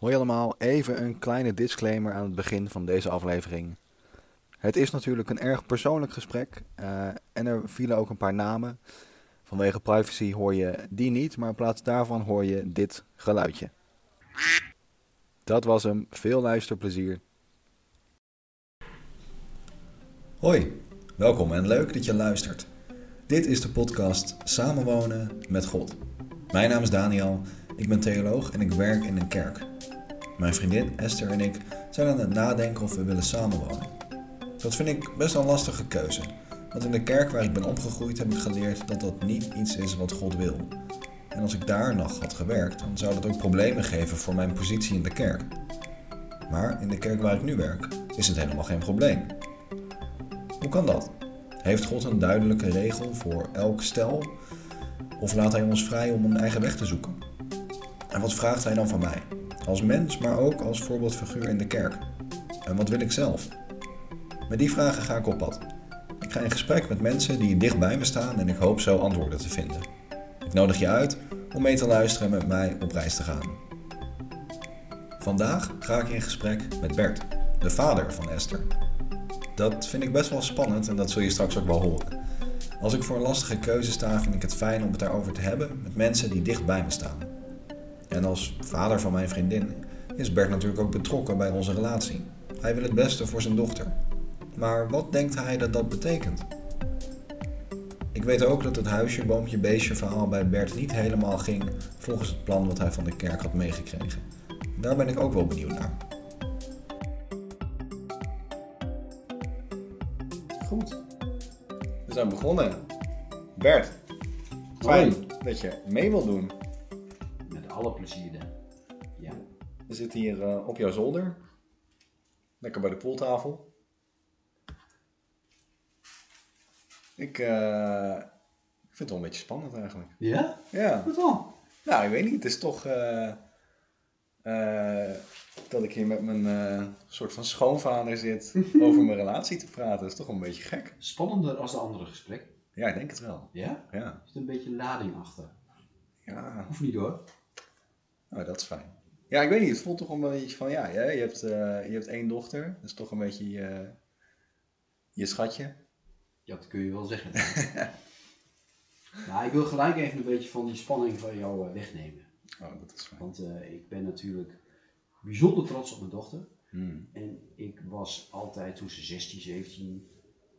Hoi allemaal, even een kleine disclaimer aan het begin van deze aflevering. Het is natuurlijk een erg persoonlijk gesprek eh, en er vielen ook een paar namen. Vanwege privacy hoor je die niet, maar in plaats daarvan hoor je dit geluidje. Dat was hem, veel luisterplezier. Hoi, welkom en leuk dat je luistert. Dit is de podcast Samenwonen met God. Mijn naam is Daniel, ik ben theoloog en ik werk in een kerk. Mijn vriendin Esther en ik zijn aan het nadenken of we willen samenwonen. Dat vind ik best een lastige keuze, want in de kerk waar ik ben opgegroeid heb ik geleerd dat dat niet iets is wat God wil. En als ik daar nog had gewerkt, dan zou dat ook problemen geven voor mijn positie in de kerk. Maar in de kerk waar ik nu werk is het helemaal geen probleem. Hoe kan dat? Heeft God een duidelijke regel voor elk stel? Of laat Hij ons vrij om een eigen weg te zoeken? En wat vraagt Hij dan van mij? Als mens, maar ook als voorbeeldfiguur in de kerk. En wat wil ik zelf? Met die vragen ga ik op pad. Ik ga in gesprek met mensen die dicht bij me staan en ik hoop zo antwoorden te vinden. Ik nodig je uit om mee te luisteren en met mij op reis te gaan. Vandaag ga ik in gesprek met Bert, de vader van Esther. Dat vind ik best wel spannend en dat zul je straks ook wel horen. Als ik voor een lastige keuze sta, vind ik het fijn om het daarover te hebben met mensen die dicht bij me staan. En als vader van mijn vriendin is Bert natuurlijk ook betrokken bij onze relatie. Hij wil het beste voor zijn dochter. Maar wat denkt hij dat dat betekent? Ik weet ook dat het huisje, boompje, beestje verhaal bij Bert niet helemaal ging volgens het plan wat hij van de kerk had meegekregen. Daar ben ik ook wel benieuwd naar. Goed. We zijn begonnen. Bert, fijn dat je mee wilt doen. Alle plezier dan. Ja. We zitten hier eh, op jouw zolder. Lekker bij de pooltafel. Ik, eh, ik vind het wel een beetje spannend eigenlijk. Ja? Ja. Wat dan? Nou, ik weet niet. Het is toch eh, eh, dat ik hier met mijn eh, soort van schoonvader zit over mijn relatie te praten. Dat is toch wel een beetje gek. Spannender als de andere gesprek. Ja, ik denk het wel. Ja? Ja. Er zit een beetje lading achter. Ja, Hoeft niet hoor. Nou, dat is fijn. Ja, ik weet niet. Het voelt toch een beetje van, ja, je, hebt, eh, je hebt één dochter. Dat is toch een beetje je, je schatje. Ja, dat kun je wel zeggen. maar ik wil gelijk even een beetje van die spanning van jou eh, wegnemen. Oh, dat is fijn. Want eh, ik ben natuurlijk bijzonder trots op mijn dochter. Hmm. En ik was altijd, toen ze 16, 17,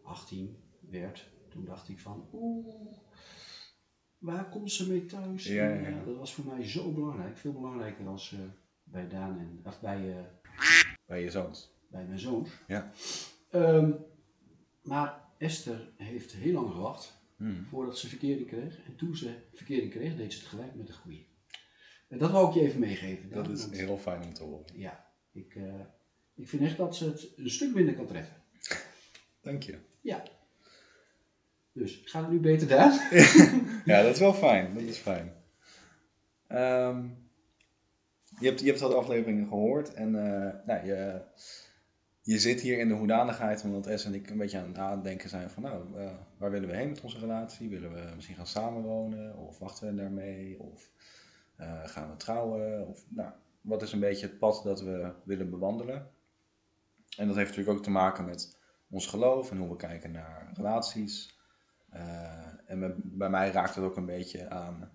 18 werd, toen dacht ik van, oeh, waar komt ze mee thuis? Ja, ja, En, ja. dat was voor mij zo belangrijk, veel belangrijker als eh, bij Daan en, of bij, eh, Bij je zoons. bij mijn zoons. Ja. Ehm, maar Esther heeft heel lang gewacht Hmm. voordat ze verkering kreeg. En toen ze verkering kreeg, deed ze het gelijk met de goeie. En dat wou ik je even meegeven. Dat is want- heel fijn om te horen. Ja, ik, eh, ik vind echt dat ze het een stuk minder kan treffen. Dank je. Ja. Dus, gaat het nu beter daar? Ja, dat is wel fijn. Dat is fijn. Ehm, je, hebt, je hebt wat afleveringen gehoord en eh, nou, je, je zit hier in de hoedanigheid omdat Es en ik een beetje aan het nadenken zijn van nou, eh, waar willen we heen met onze relatie? Willen we misschien gaan samenwonen of wachten we daarmee? Of eh, gaan we trouwen? Of, nou, wat is een beetje het pad dat we willen bewandelen? En dat heeft natuurlijk ook te maken met ons geloof en hoe we kijken naar relaties. Eh, en bij mij raakt het ook een beetje aan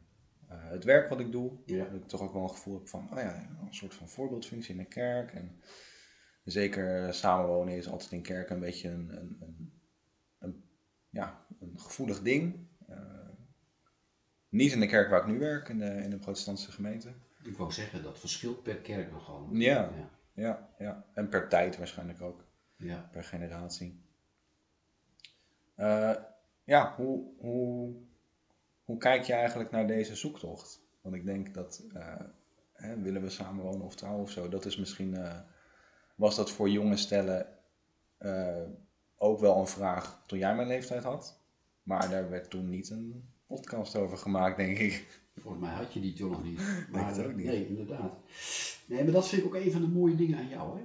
eh, het werk wat ik doe. Ja. Dat ik toch ook wel een gevoel heb van, oh ja, een soort van voorbeeldfunctie in een kerk. En zeker samenwonen is altijd in kerk een beetje een, een, een, een- ja, een gevoelig ding. Eh, niet in de kerk waar ik nu werk, in de, in de protestantse gemeente. Ik wou zeggen, dat verschilt per kerk nogal. Ja. Ja. Ja, ja. En per tijd waarschijnlijk ook. ja. per generatie. Eh, ja, hoe, hoe, hoe kijk je eigenlijk naar deze zoektocht? Want ik denk dat, eh, hè, willen we samenwonen of trouwen of zo, dat is misschien, eh, was dat voor jonge stellen eh, ook wel een vraag toen jij mijn leeftijd had. Maar daar werd toen niet een podcast over gemaakt, denk ik. Volgens mij had je die toen nog niet. Maar, het ook niet. Nee, inderdaad. Nee, maar dat vind ik ook een van de mooie dingen aan jou. Hè?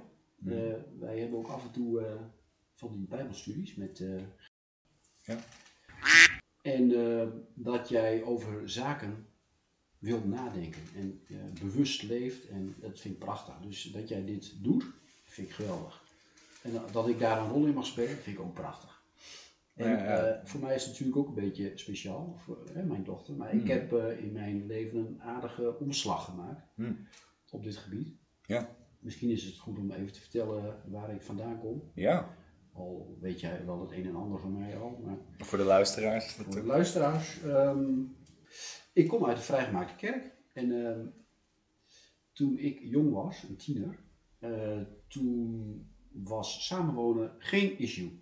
Eh, wij hebben ook af en toe van die bijbelstudies met... Ja. En eh, dat jij over zaken wil nadenken en eh, bewust leeft. En dat vind ik prachtig. Dus dat jij dit doet, vind ik geweldig. En dat- dat ik daar een rol in mag spelen, vind ik ook prachtig. En Ja, eh, voor mij is het natuurlijk ook een beetje speciaal, voor hè, mijn dochter. Maar ik Hmm. heb eh, in mijn leven een aardige omslag gemaakt Hmm. op dit gebied. Ja. Misschien is het goed om even te vertellen waar ik vandaan kom. Ja, Al weet jij wel het een en ander van mij al. Maar voor de luisteraars. voor de luisteraars. ehm, ik kom uit de vrijgemaakte kerk. En ehm, toen ik jong was, een tiener, eh, toen was samenwonen geen issue.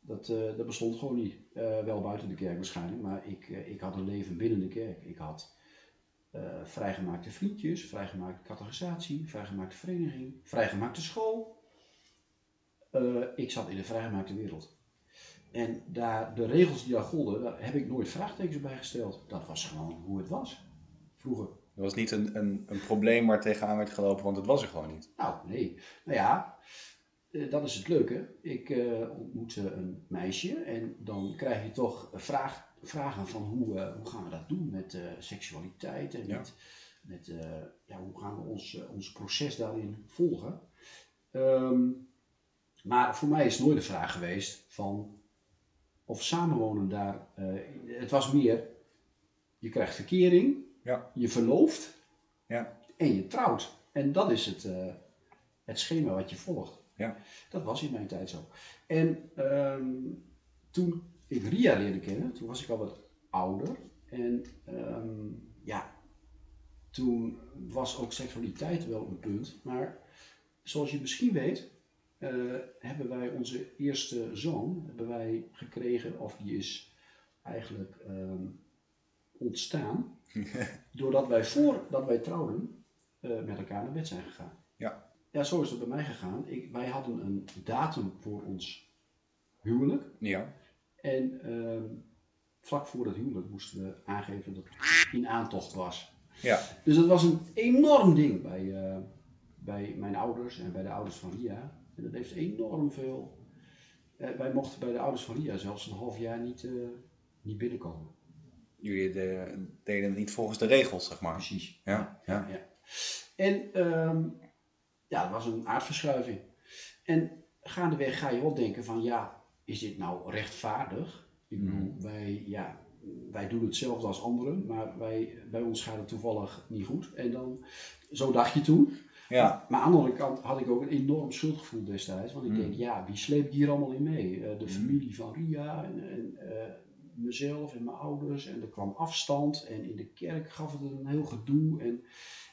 Dat, eh, dat bestond gewoon niet. Eh, wel buiten de kerk waarschijnlijk, maar ik, ik had een leven binnen de kerk. Ik had vrijgemaakte vriendjes, vrijgemaakte categorisatie, vrijgemaakte vereniging, vrijgemaakte school. Eh, ik zat in de vrijgemaakte wereld. En daar, de regels die daar golden, daar heb ik nooit vraagtekens bij gesteld. Dat was gewoon hoe het was. Vroeger. Er was niet een, een, een probleem waar tegenaan werd gelopen, want het was er gewoon niet. Nou, nee. Nou ja, eh, dat is het leuke. Ik eh, ontmoette een meisje en dan krijg je toch vraag, vragen van hoe, hoe gaan we dat doen met seksualiteit en Ja. met, met ja, hoe gaan we ons, ons proces daarin volgen. Ehm, maar voor mij is nooit de vraag geweest van of samenwonen daar. eh, het was meer, je krijgt verkering, Ja. je verlooft Ja. en je trouwt. En dat is het, eh, het schema wat je volgt. Ja. Dat was in mijn tijd zo. En ehm, toen ik Ria leerde kennen, toen was ik al wat ouder. En ehm, ja, toen was ook seksualiteit wel een punt. Maar zoals je misschien weet, eh, hebben wij onze eerste zoon hebben wij gekregen, of die is eigenlijk ehm, ontstaan, doordat wij voordat wij trouwden eh, met elkaar naar bed zijn gegaan. Ja. Ja, zo is het bij mij gegaan. Ik, wij hadden een datum voor ons huwelijk. Ja. En ehm, vlak voor het huwelijk moesten we aangeven dat het in aantocht was. Ja. Dus dat was een enorm ding bij, eh, bij mijn ouders en bij de ouders van Ria. En dat heeft enorm veel. eh, wij mochten bij de ouders van Ria zelfs een half jaar niet, eh, niet binnenkomen. Jullie de- deden het niet volgens de regels, zeg maar. Precies. Ja, ja. ja. En ehm, ja, dat was een aardverschuiving. En gaandeweg ga je wel denken van ja, is dit nou rechtvaardig? Ik bedoel, wij, ja, wij doen hetzelfde als anderen, maar wij, bij ons gaat het toevallig niet goed. En dan, zo dacht je toen. Ja. Maar aan de andere kant had ik ook een enorm schuldgevoel destijds. Want ik Mm. denk, ja, wie sleep ik hier allemaal in mee? Eh, de familie van Ria en, en eh, mezelf en mijn ouders. En er kwam afstand. En in de kerk gaf het een heel gedoe. En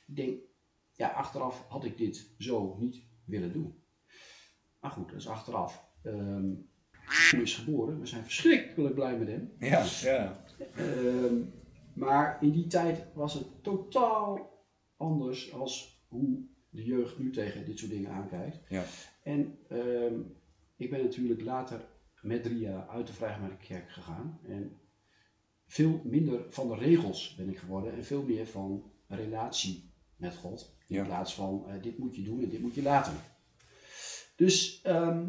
ik denk, ja, achteraf had ik dit zo niet willen doen. Maar goed, dat is achteraf. Hij is geboren. We zijn verschrikkelijk blij met hem. Ja, ja. Ehm, maar in die tijd was het totaal anders als hoe de jeugd nu tegen dit soort dingen aankijkt. Ja. En ehm, ik ben natuurlijk later met Ria uit de Vrijgemaakte Kerk gegaan. En veel minder van de regels ben ik geworden en veel meer van relatie met God. In Ja. plaats van eh, dit moet je doen en dit moet je laten. Dus ehm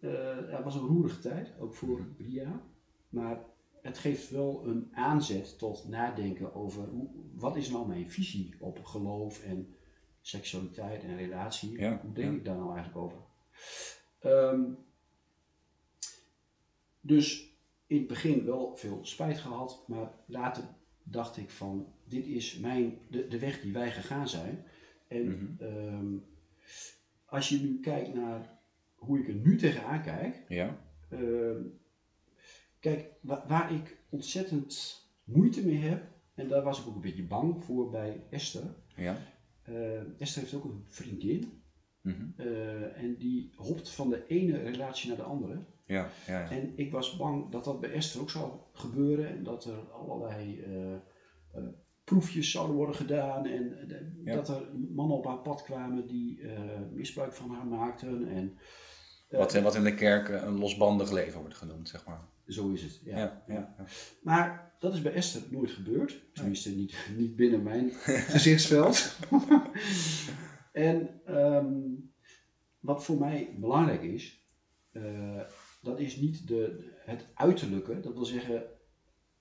eh, het was een roerige tijd, ook voor Ria. Maar het geeft wel een aanzet tot nadenken over hoe, wat is nou mijn visie op geloof en seksualiteit en relatie. Ja, hoe denk ja. ik daar nou eigenlijk over? Ehm, dus in het begin wel veel spijt gehad, maar later dacht ik van dit is mijn, de, de weg die wij gegaan zijn. En Mhm. ehm, als je nu kijkt naar hoe ik er nu tegenaan kijk, Ja. Ehm, kijk, wa- waar ik ontzettend moeite mee heb, en daar was ik ook een beetje bang voor bij Esther. Ja. Eh, Esther heeft ook een vriendin Mhm. eh, en die hopt van de ene relatie naar de andere. Ja, ja, ja. En ik was bang dat dat bij Esther ook zou gebeuren en dat er allerlei eh, proefjes zouden worden gedaan en Ja. dat er mannen op haar pad kwamen die misbruik van haar maakten. En, Wat, wat in de kerk een losbandig leven wordt genoemd, zeg maar. Zo is het. Ja. Ja. Maar dat is bij Esther nooit gebeurd. Tenminste, niet, niet binnen mijn gezichtsveld. en ehm, wat voor mij belangrijk is, eh, dat is niet de, het uiterlijke. Dat wil zeggen,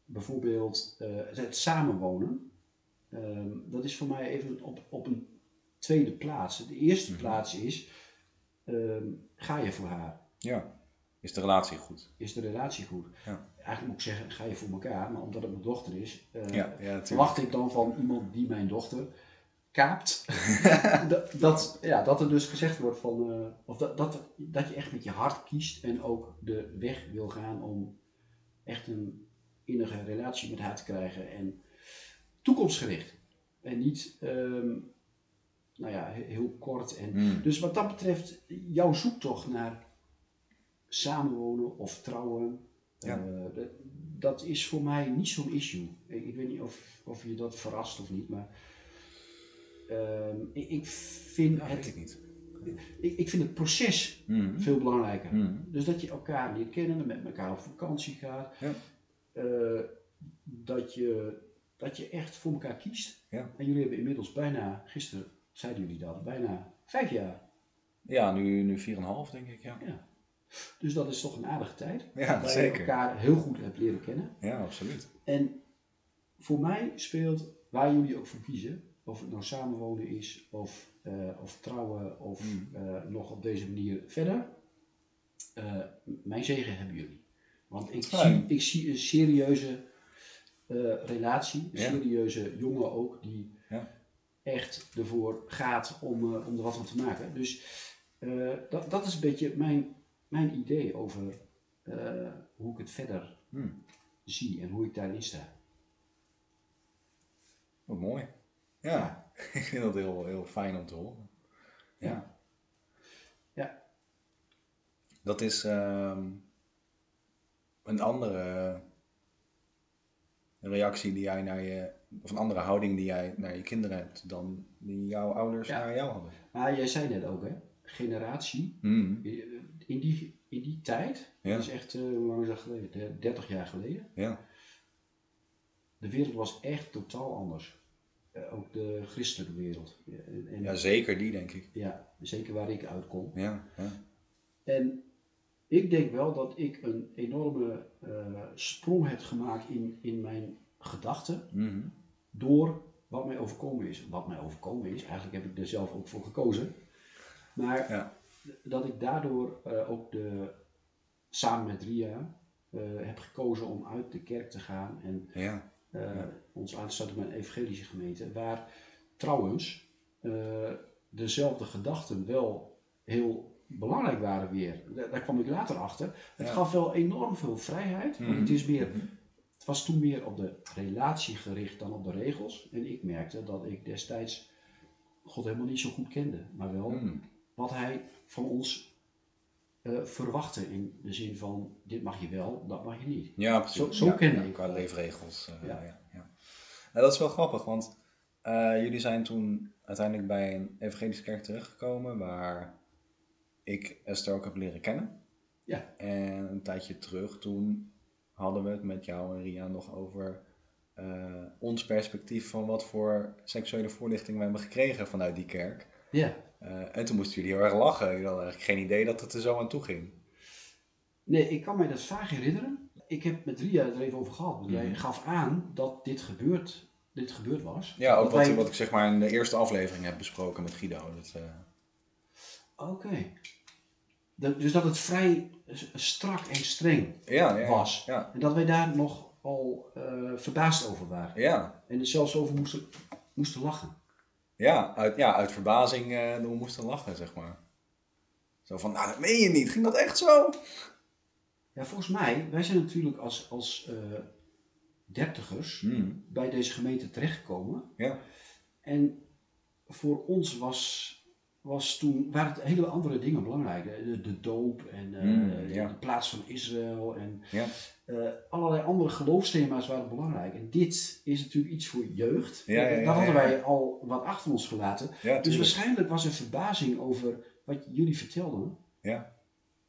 bijvoorbeeld eh, het samenwonen, ehm, dat is voor mij even op, op een tweede plaats. De eerste Mhm. plaats is, ehm, ga je voor haar? Ja. Is de relatie goed? Is de relatie goed? Ja. Eigenlijk moet ik zeggen, ga je voor elkaar, maar omdat het mijn dochter is, Ja, ja natuurlijk. verwacht ik dan van iemand die mijn dochter kaapt, dat, dat, ja, dat er dus gezegd wordt van, eh, of dat, dat, dat je echt met je hart kiest en ook de weg wil gaan om echt een innige relatie met haar te krijgen en toekomstgericht. En niet, ehm, nou ja, he- heel kort. En, Mm. Dus wat dat betreft, jouw zoektocht naar samenwonen of trouwen, Ja. eh, dat, dat is voor mij niet zo'n issue. Ik, ik weet niet of, of je dat verrast of niet, maar ehm, ik, ik, vind het, ik niet. ik, ik vind het proces Mm. veel belangrijker. Mm. Dus dat je elkaar leert kennen, met elkaar op vakantie gaat. Ja. Eh, dat, je, dat je echt voor elkaar kiest. Ja. En jullie hebben inmiddels bijna, gisteren zeiden jullie dat, bijna vijf jaar. Ja, nu, nu 4,5 denk ik, ja. Ja. Dus dat is toch een aardige tijd. Ja, waar je elkaar heel goed hebt leren kennen. Ja, absoluut. En voor mij speelt, waar jullie ook voor kiezen, of het nou samenwonen is, of, eh, of trouwen, of Mm. eh, nog op deze manier verder, eh, mijn zegen hebben jullie. Want ik, zie, ik zie een serieuze relatie, een Ja. serieuze jongen ook, die Ja. echt ervoor gaat om, om er wat van te maken. Dus dat, dat is een beetje mijn, mijn idee over eh, hoe ik het verder Mm. zie en hoe ik daarin sta. Wat mooi. Ja, ik vind dat heel, heel fijn om te horen. Ja. Ja. Dat is ehm, een andere reactie die jij naar je, of een andere houding die jij naar je kinderen hebt dan die jouw ouders Ja. naar jou hadden. Maar jij zei net ook, hè? Generatie. Mm. In die, in die tijd, Ja. dat is echt, eh, hoe lang is dat geleden? De- 30 jaar geleden. Ja. De wereld was echt totaal anders. Eh, ook de christelijke wereld. Ja, en, en- ja, zeker die denk ik. ja, zeker waar ik uitkom. Ja, ja. En ik denk wel dat ik een enorme eh, sprong heb gemaakt in, in mijn gedachten. Mhm. door wat mij overkomen is. Wat mij overkomen is, eigenlijk heb ik er zelf ook voor gekozen. Maar Ja. Dat ik daardoor eh, ook de, samen met Ria eh, heb gekozen om uit de kerk te gaan en Ja. eh, ons aan te sluiten bij een evangelische gemeente. Waar trouwens dezelfde gedachten wel heel belangrijk waren weer. Daar, daar kwam ik later achter. Het Ja. gaf wel enorm veel vrijheid. Mhm. het, is meer, het was toen meer op de relatie gericht dan op de regels. En ik merkte dat ik destijds God helemaal niet zo goed kende. Maar wel Mm. Wat hij van ons verwachtte. In de zin van, dit mag je wel, dat mag je niet. Ja, precies. Zo- zo ja, kende ja, Qua leefregels. eh, Ja. ja. Ja, Nou, dat is wel grappig, want eh, jullie zijn toen uiteindelijk bij een evangelische kerk terechtgekomen waar ik Esther ook heb leren kennen. Ja. En een tijdje terug, toen hadden we het met jou en Ria nog over ons perspectief van wat voor seksuele voorlichting we hebben gekregen vanuit die kerk. Ja. Eh, en toen moesten jullie heel erg lachen. Jullie hadden eigenlijk geen idee dat het er zo aan toe ging. Nee, ik kan mij dat vaag herinneren. Ik heb met Ria het er even over gehad. Want jij Mhm. gaf aan dat dit gebeurd, dit gebeurd was. Ja, ook wat, wij- wat ik zeg maar in de eerste aflevering heb besproken met Guido. Eh, Oké. Dus dat het vrij strak en streng ja, ja, was. Ja, En dat wij daar nog al eh, verbaasd over waren. ja, En er zelfs over moesten, moesten lachen. Ja, uit, ja, uit verbazing eh we moesten lachen, zeg maar. Zo van, nou dat meen je niet, ging dat echt zo? Ja, volgens mij, wij zijn natuurlijk als, als eh, dertigers Hmm, bij deze gemeente terechtgekomen. Ja, En voor ons was, was toen, waren het hele andere dingen belangrijk. De, de doop en eh, Mm, ja. de plaats van Israël en ja, eh, allerlei andere geloofsthema's waren belangrijk. En dit is natuurlijk iets voor jeugd. Ja, dat hadden wij al wat achter ons gelaten. Dus waarschijnlijk was er verbazing over wat jullie vertelden. Ja.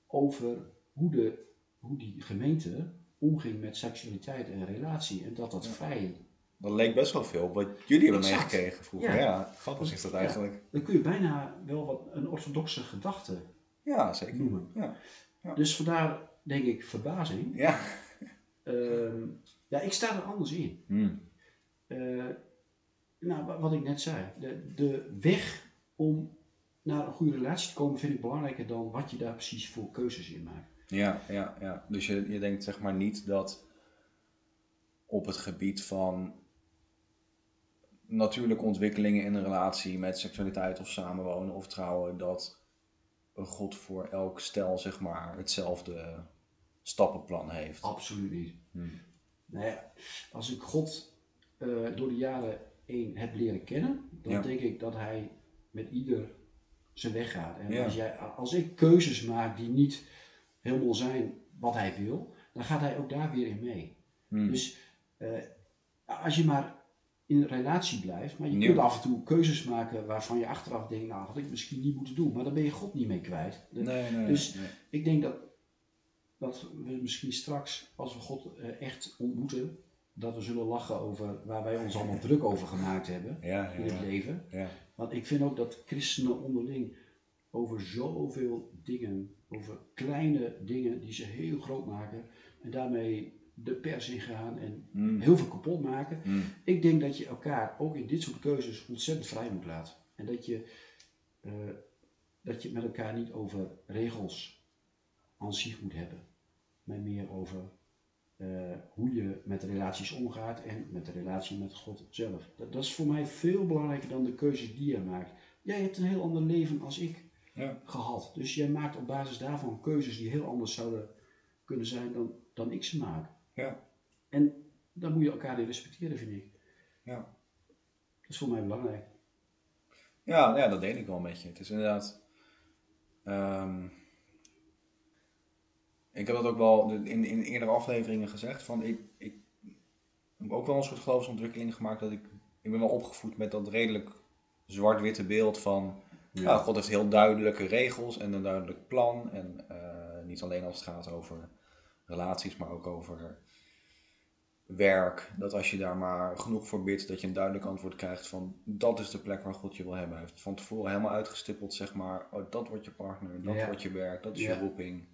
Over hoe, de, hoe die gemeente omging met seksualiteit en relatie. En dat dat vrij... Dat leek best wel veel op wat jullie hebben Exact. meegekregen vroeger. Ja. Ja, grappig is dat Ja. eigenlijk. Dan kun je bijna wel wat een orthodoxe gedachte Ja, zeker. noemen. Ja, Ja. Dus vandaar denk ik verbazing. ja, Ehm, Ja, ik sta er anders in. Hmm. Eh, nou, wa- wat ik net zei, de, de weg om naar een goede relatie te komen vind ik belangrijker dan wat je daar precies voor keuzes in maakt. Ja, ja, ja. Dus je, je denkt zeg maar niet dat op het gebied van natuurlijke ontwikkelingen in een relatie met seksualiteit of samenwonen of trouwen, dat God voor elk stel zeg maar hetzelfde stappenplan heeft. Absoluut niet. Hmm. Nou ja, als ik God eh, door de jaren heen heb leren kennen, dan Ja. denk ik dat hij met ieder zijn weg gaat. En Ja. als, jij, als ik keuzes maak die niet helemaal zijn wat hij wil, dan gaat hij ook daar weer in mee. Hmm. Dus eh, als je maar in relatie blijft, maar je kunt af en toe keuzes maken waarvan je achteraf denkt, nou had ik misschien niet moeten doen, maar dan ben je God niet mee kwijt. De- Nee, nee, dus nee. ik denk dat, dat we misschien straks, als we God eh, echt ontmoeten, dat we zullen lachen over waar wij ons allemaal druk over gemaakt hebben Ja, in ja, het ja. leven. ja. Want ik vind ook dat christenen onderling over zoveel dingen, over kleine dingen die ze heel groot maken en daarmee de pers ingaan en Hmm. heel veel kapot maken. Hmm. Ik denk dat je elkaar ook in dit soort keuzes ontzettend vrij moet laten. En dat je, eh, dat je met elkaar niet over regels aan zich moet hebben. Maar meer over eh, hoe je met relaties omgaat en met de relatie met God zelf. Dat, dat is voor mij veel belangrijker dan de keuzes die je maakt. Jij hebt een heel ander leven als ik Ja. gehad. Dus jij maakt op basis daarvan keuzes die heel anders zouden kunnen zijn dan, dan ik ze maak. Ja. En daar moet je elkaar in respecteren, vind ik. Ja. Dat is voor mij belangrijk. Ja, ja, dat deed ik wel met je. Het is inderdaad. ehm, ik heb dat ook wel in, in eerdere afleveringen gezegd. Van ik, ik heb ook wel een soort geloofsontwikkeling gemaakt. Dat ik, ik ben wel opgevoed met dat redelijk zwart-witte beeld van. Ja. God heeft heel duidelijke regels en een duidelijk plan. En eh, niet alleen als het gaat over relaties, maar ook over werk. Dat als je daar maar genoeg voor bidt, dat je een duidelijk antwoord krijgt van dat is de plek waar God je wil hebben. Hij heeft van tevoren helemaal uitgestippeld, zeg maar, oh, dat wordt je partner, dat Ja. wordt je werk, dat is Ja. je roeping.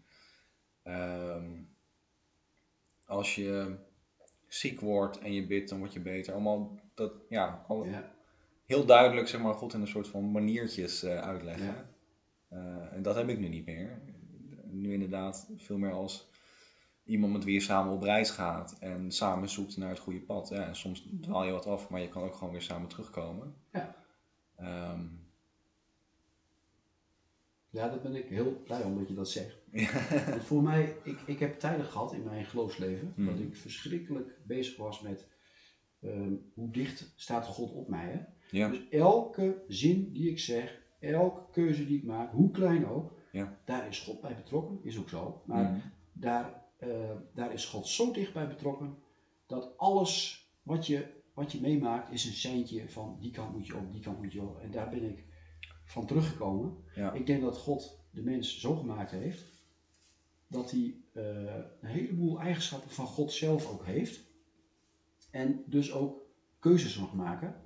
Ehm, als je ziek wordt en je bidt, dan word je beter. Allemaal dat, ja, al, Ja. heel duidelijk, zeg maar, God in een soort van maniertjes eh, uitleggen. Eh, en dat heb ik nu niet meer. Nu inderdaad veel meer als iemand met wie je samen op reis gaat en samen zoekt naar het goede pad. Ja, en soms dwaal je wat af, maar je kan ook gewoon weer samen terugkomen. Ja. Ehm, ja, daar ben ik heel blij om dat je dat zegt. Want voor mij, ik, ik heb tijden gehad in mijn geloofsleven Hmm. dat ik verschrikkelijk bezig was met ehm, hoe dicht staat God op mij. Hè? ja, Dus elke zin die ik zeg, elke keuze die ik maak, hoe klein ook, Ja. daar is God bij betrokken, is ook zo. Maar Mhm. daar, eh, daar is God zo dicht bij betrokken dat alles wat je, wat je meemaakt is een seintje van die kant moet je op, die kant moet je op. En daar ben ik van teruggekomen. ja, Ik denk dat God de mens zo gemaakt heeft dat hij eh, een heleboel eigenschappen van God zelf ook heeft. En dus ook keuzes mag maken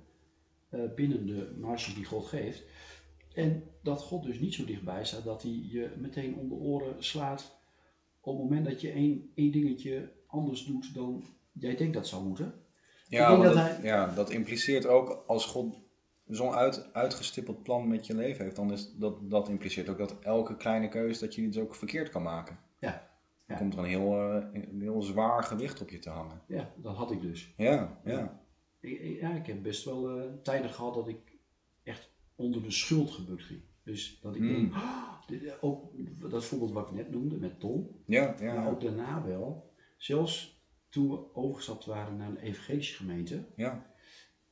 eh, binnen de marge die God geeft. En dat God dus niet zo dichtbij staat dat hij je meteen om de oren slaat op het moment dat je één, één dingetje anders doet dan jij denkt dat zou moeten. ja, dat ja, dat impliceert ook als God zo'n uit, uitgestippeld plan met je leven heeft, dan is dat, dat impliceert ook dat elke kleine keuze dat je die dus ook verkeerd kan maken. Ja. Dan Ja. komt er een heel, eh, een heel zwaar gewicht op je te hangen. Ja, dat had ik dus. Ja, ja. Ik, ja, ik heb best wel eh, tijden gehad dat ik echt onder de schuld gebukt ging. Dus dat ik Hmm. denk, "Ah, dit- ook dat voorbeeld wat ik net noemde met Tom, Ja, ja, maar ook daarna wel. Zelfs toen we overgestapt waren naar een evangelische gemeente, ja.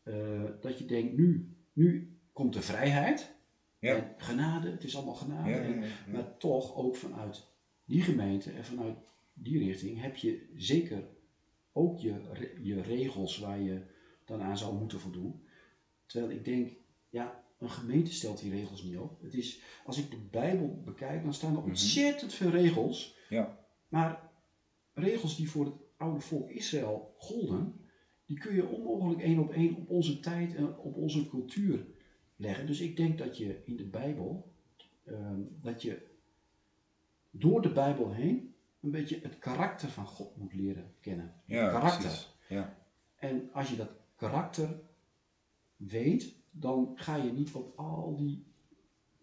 eh, dat je denkt, nu, nu komt de vrijheid Ja. en genade, het is allemaal genade. En-. Maar toch ook vanuit die gemeente en vanuit die richting heb je zeker ook je, je regels waar je dan aan zou moeten voldoen. Terwijl ik denk, ja, een gemeente stelt die regels niet op. Het is, als ik de Bijbel bekijk, dan staan er ontzettend veel regels. Ja. Maar regels die voor het oude volk Israël golden, die kun je onmogelijk één op één op onze tijd en op onze cultuur leggen. Dus ik denk dat je in de Bijbel, ehm, dat je door de Bijbel heen een beetje het karakter van God moet leren kennen. Ja, karakter. precies. Ja. En als je dat karakter weet, dan ga je niet op al die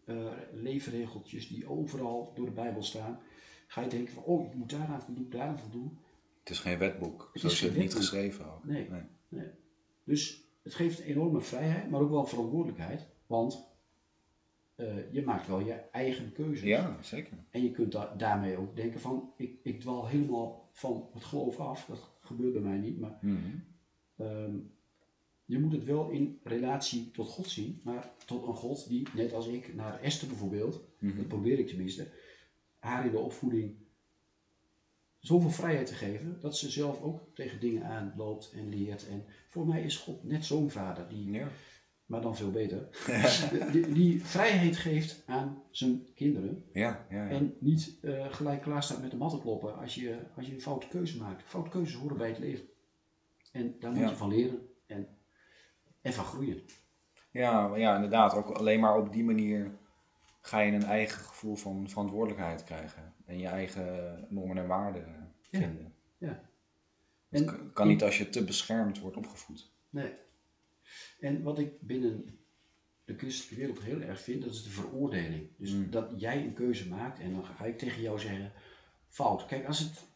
eh, leefregeltjes die overal door de Bijbel staan, ga je denken van, oh, ik moet daaraan voldoen, daaraan voldoen. Het is geen wetboek. Het Zo is het niet geschreven ook. Nee. Nee. Dus het geeft een enorme vrijheid, maar ook wel verantwoordelijkheid, want eh, je maakt wel je eigen keuzes. Ja, zeker. En je kunt da- daarmee ook denken van, ik, ik dwal helemaal van het geloof af. Dat gebeurt bij mij niet, maar Mhm. ehm, je moet het wel in relatie tot God zien. Maar tot een God die, net als ik, naar Esther bijvoorbeeld, Mhm. dat probeer ik tenminste, haar in de opvoeding zoveel vrijheid te geven, dat ze zelf ook tegen dingen aanloopt en leert. En voor mij is God net zo'n vader, die, Ja. maar dan veel beter, die, die vrijheid geeft aan zijn kinderen. Ja, ja. En niet eh, gelijk klaar staat met de mat te kloppen als je, als je een foute keuze maakt. Foute keuzes horen bij het leven. En daar moet je van leren en, en van groeien. Ja, maar ja, inderdaad. Ook alleen maar op die manier ga je een eigen gevoel van verantwoordelijkheid krijgen. En je eigen normen en waarden Ja. vinden. Ja. Dat En kan- kan niet als je te beschermd wordt opgevoed. Nee. En wat ik binnen de christelijke wereld heel erg vind, dat is de veroordeling. Dus Mm. dat jij een keuze maakt en dan ga ik tegen jou zeggen, fout. Kijk, als het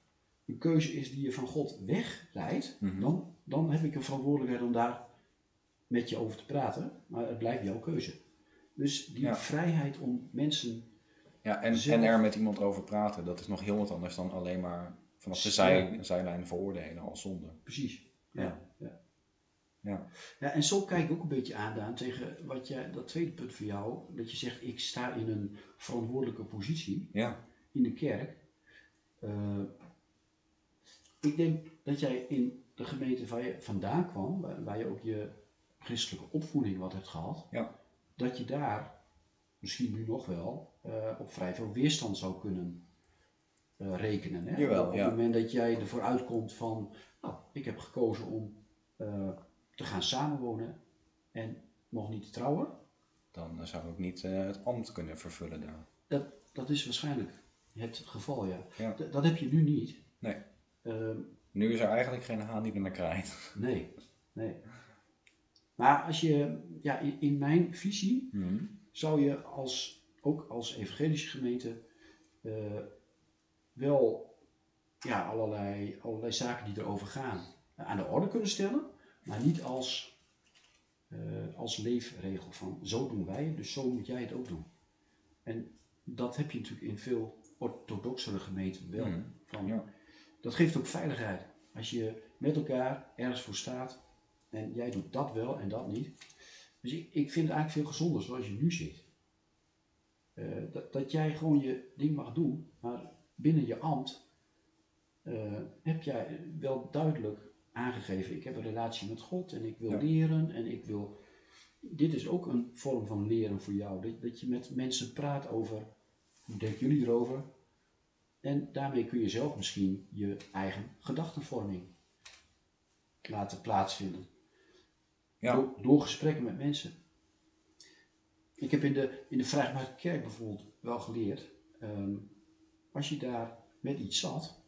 een keuze is die je van God wegleidt, Mhm. dan, dan heb ik een verantwoordelijkheid om daar met je over te praten. Maar het blijft jouw keuze. Dus die Ja. vrijheid om mensen Ja, en, Zelf- en er met iemand over praten, dat is nog heel wat anders dan alleen maar vanaf de zij, zijlijn veroordelen als zonde. Precies. Ja. Ja. Ja. Ja. Ja, en zo kijk ik ook een beetje aan Daan, tegen wat jij, dat tweede punt voor jou, dat je zegt ik sta in een verantwoordelijke positie Ja, in de kerk. Eh, ik denk dat jij in de gemeente waar je vandaan kwam, waar, waar je ook je christelijke opvoeding wat hebt gehad, Ja. dat je daar misschien nu nog wel eh, op vrij veel weerstand zou kunnen eh, rekenen. Hè? Jawel, op ja. het moment dat jij ervoor uitkomt van, nou, ik heb gekozen om eh, te gaan samenwonen en nog niet te trouwen, dan zou ik niet het ambt kunnen vervullen daar. dat, dat is waarschijnlijk het geval, ja. Dat heb je nu niet. Nee. Ehm, Nu is er eigenlijk geen haan die er naar krijgt. Nee, nee. Maar als je, ja, in, in mijn visie Mhm. zou je als, ook als evangelische gemeente eh, wel ja, allerlei, allerlei zaken die erover gaan aan de orde kunnen stellen, maar niet als, eh, als leefregel van zo doen wij het, dus zo moet jij het ook doen. En dat heb je natuurlijk in veel orthodoxere gemeenten wel. Mhm. Van, Ja. dat geeft ook veiligheid. Als je met elkaar ergens voor staat en jij doet dat wel en dat niet. Dus ik, ik vind het eigenlijk veel gezonder zoals je nu zit. Eh, dat, dat jij gewoon je ding mag doen, maar binnen je ambt eh, heb jij wel duidelijk aangegeven: ik heb een relatie met God en ik wil Ja. leren en ik wil. Dit is ook een vorm van leren voor jou. Dat, dat je met mensen praat over hoe denken jullie erover? En daarmee kun je zelf misschien je eigen gedachtenvorming laten plaatsvinden. Ja. Door, door gesprekken met mensen. Ik heb in de, in de Vrijgemaakte Kerk bijvoorbeeld wel geleerd. ehm, als je daar met iets zat,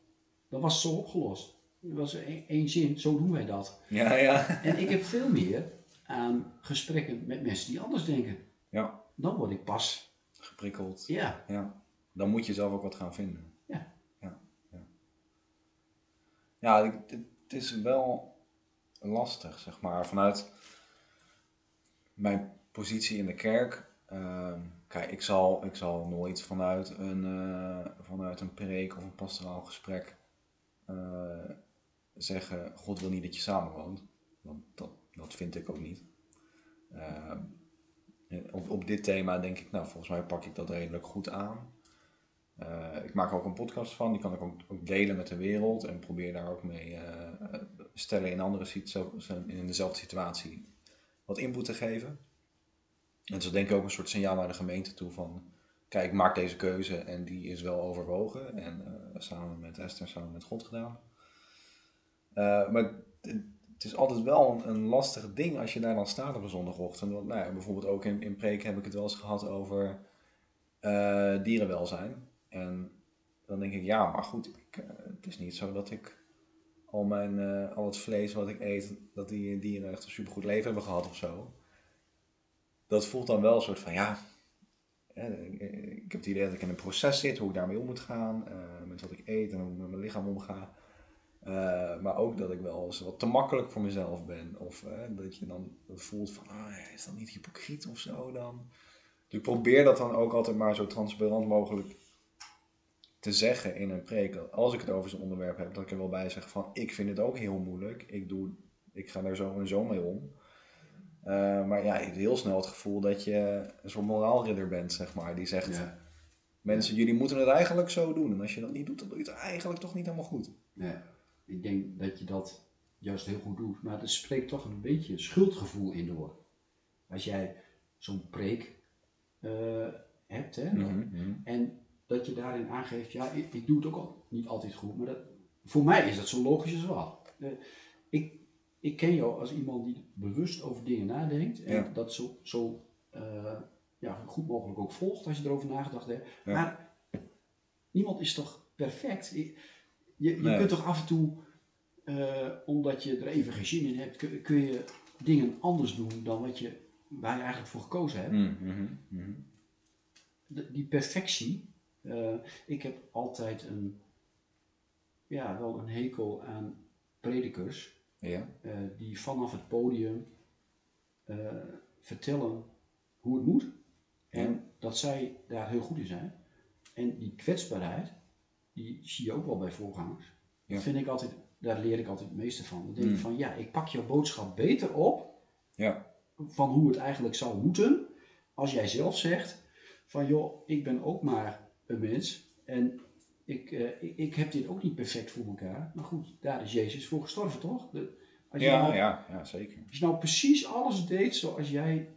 dan was het zo opgelost. Er was één zin, zo doen wij dat. Ja, ja. En ik heb veel meer aan gesprekken met mensen die anders denken. Ja, Dan word ik pas, geprikkeld. ja, Ja, dan moet je zelf ook wat gaan vinden. Ja. Ja, ja. ja het is wel lastig, zeg maar. Vanuit mijn positie in de kerk. ehm, kijk, ik zal, ik zal nooit vanuit een, eh, vanuit een preek of een pastoraal gesprek eh, zeggen: God wil niet dat je samenwoont. Want dat, dat vind ik ook niet. Ehm, op, op dit thema denk ik, nou, volgens mij pak ik dat redelijk goed aan. Eh, ik maak er ook een podcast van, die kan ik ook, ook delen met de wereld en probeer daar ook mee stellen in andere in dezelfde situatie, wat input te geven. En zo denk ik ook een soort signaal naar de gemeente toe van, kijk, maak deze keuze en die is wel overwogen en eh, samen met Esther, samen met God gedaan. Eh, maar het, is altijd wel een, lastig ding als je daar dan staat op een zondagochtend. Want, nou ja, bijvoorbeeld ook in, in preek heb ik het wel eens gehad over eh, dierenwelzijn. En dan denk ik, ja, maar goed, ik, het is niet zo dat ik al, mijn, eh, al het vlees wat ik eet, dat die dieren echt een supergoed leven hebben gehad of zo. Dat voelt dan wel een soort van, ja, ik heb het idee dat ik in een proces zit, hoe ik daarmee om moet gaan, eh, met wat ik eet en hoe ik met mijn lichaam omga. Eh, maar ook dat ik wel eens wat te makkelijk voor mezelf ben. Of dat je dan voelt van, ah, is dat niet hypocriet of zo dan? Dus ik probeer dat dan ook altijd maar zo transparant mogelijk te zeggen in een preek. Als ik het over zo'n onderwerp heb, dat ik er wel bij zeg van, ik vind het ook heel moeilijk. Ik, doe, ik ga daar zo en zo mee om. Uh, maar ja, je hebt heel snel het gevoel dat je een soort moraalridder bent, zeg maar. Die zegt, ja. mensen, jullie moeten het eigenlijk zo doen. En als je dat niet doet, dan doe je het eigenlijk toch niet helemaal goed. Ja, ik denk dat je dat juist heel goed doet. Maar er spreekt toch een beetje schuldgevoel in door. Als jij zo'n preek uh, hebt, hè, mm -hmm. en dat je daarin aangeeft, ja, ik, ik, doe het ook al niet altijd goed, maar dat, voor mij is dat zo logisch als wat. Uh, ik, ik ken jou als iemand die bewust over dingen nadenkt en dat zo, zo uh, ja, goed mogelijk ook volgt als je erover nagedacht hebt. Ja. Maar niemand is toch perfect? Je, je, nee. kunt toch af en toe, uh, omdat je er even geen zin in hebt, kun, kun, je dingen anders doen dan wat je, waar je eigenlijk voor gekozen hebt. Mm -hmm. Mm -hmm. De, die perfectie. Uh, ik heb altijd een, ja, wel een hekel aan predikers ja. Uh, die vanaf het podium uh, vertellen hoe het moet. En ja. dat zij daar heel goed in zijn. En die kwetsbaarheid, die zie je ook wel bij voorgangers. Ja. Dat vind ik altijd, daar leer ik altijd het meeste van. Dan denk Mm. ik van ja, ik pak jouw boodschap beter op Ja. van hoe het eigenlijk zou moeten. Als jij zelf zegt van joh, ik ben ook maar een mens. En ik, uh, ik, ik, heb dit ook niet perfect voor elkaar. Maar goed, daar is Jezus voor gestorven, toch? De, als je Ja, nou, ja, ja, zeker. Als je nou precies alles deed zoals jij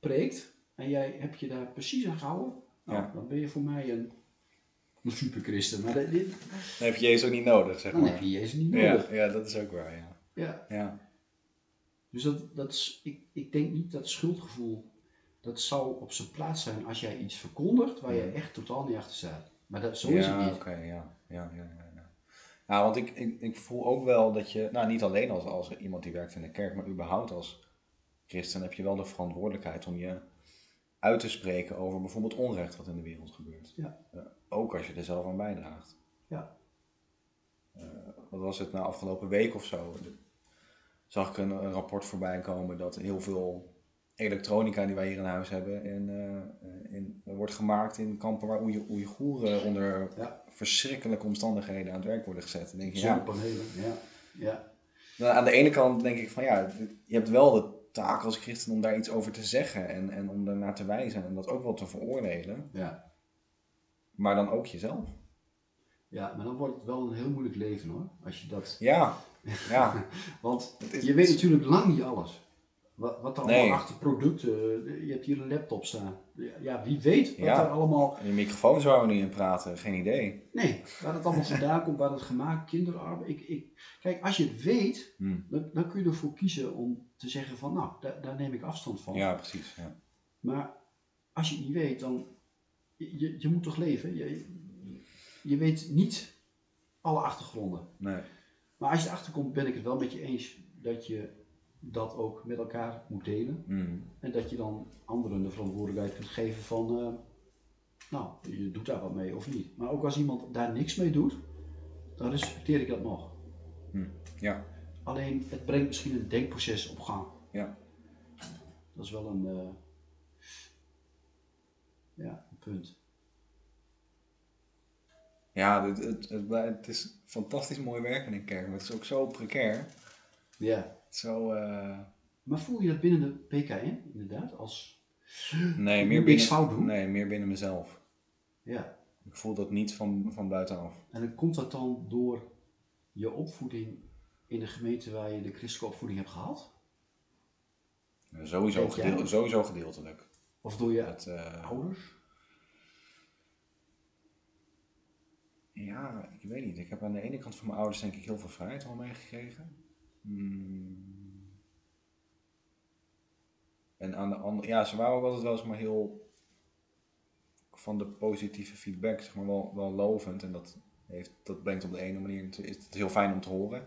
preekt, en jij hebt je daar precies aan gehouden, nou, Ja. dan ben je voor mij een, een superchristen. Maar dat, dit, Dan heb je Jezus ook niet nodig, zeg dan maar. heb je Jezus niet ja, nodig. ja, dat is ook waar, ja. Ja. Ja, Dus dat, dat is, ik, ik denk niet dat schuldgevoel, dat zou op zijn plaats zijn als jij iets verkondigt waar je Ja. echt totaal niet achter staat. Maar dat, zo is het niet. oké, ja. Ja, ja, ja, ja. Ja, want ik, ik, ik voel ook wel dat je, nou niet alleen als, als iemand die werkt in de kerk, maar überhaupt als christen heb je wel de verantwoordelijkheid om je uit te spreken over bijvoorbeeld onrecht wat in de wereld gebeurt. Ja. Ook als je er zelf aan bijdraagt. Ja. Eh, wat was het nou afgelopen week of zo? De- zag ik een, een rapport voorbij komen dat heel veel elektronica die wij hier in huis hebben in, eh, in, wordt gemaakt in kampen waar Oei- Oeigoeren onder Ja. verschrikkelijke omstandigheden aan het werk worden gezet. Dan denk je, ja, ja. ja. nou, aan de ene kant denk ik van ja, je hebt wel de taak als christen om daar iets over te zeggen en, en om daarnaar te wijzen en dat ook wel te veroordelen, Ja. maar dan ook jezelf. ja, maar dan wordt het wel een heel moeilijk leven hoor. Als je dat. Ja, ja, Want Het is- je weet natuurlijk lang niet alles. Wat, wat er Nee. allemaal achter producten. Je hebt hier een laptop staan. Ja, wie weet wat Ja. er allemaal. en je microfoon zou er niet in praten, geen idee. Nee, waar het allemaal vandaan komt, waar het gemaakt, kinderarbeid. Ik, ik, kijk, als je het weet, Hm. dan, dan kun je ervoor kiezen om te zeggen van, nou, daar, daar neem ik afstand van. Ja, precies. Ja. Maar als je het niet weet, dan. Je, je, je moet toch leven? Je, je weet niet alle achtergronden. Nee. Maar als je erachter komt, ben ik het wel met je eens dat je dat ook met elkaar moet delen. Hm. En dat je dan anderen de verantwoordelijkheid kunt geven van, eh, nou, je doet daar wat mee of niet. Maar ook als iemand daar niks mee doet, dan respecteer ik dat nog. Hm. Ja. Alleen, het brengt misschien een denkproces op gang. Ja. Dat is wel een, eh, ja, een punt. Ja, het, het, het, het is fantastisch mooi werk in een kerk, maar het is ook zo precair. Ja. Zo, eh, Maar voel je dat binnen de PKN, inderdaad, als... nee, meer binnen, fout doen? Nee, meer binnen mezelf. Ja. Ik voel dat niet van, van buitenaf. En dan komt dat dan door je opvoeding in de gemeente waar je de christelijke opvoeding hebt gehad? Sowieso, gedeel, sowieso gedeeltelijk. Of door je eh, ouders? ja, ik weet niet. Ik heb aan de ene kant van mijn ouders denk ik heel veel vrijheid al meegekregen. Hmm. En aan de andere, ja, ze waren ook altijd wel eens maar heel van de positieve feedback, zeg maar wel, wel lovend. En dat heeft, dat brengt op de ene manier, is het heel fijn om te horen.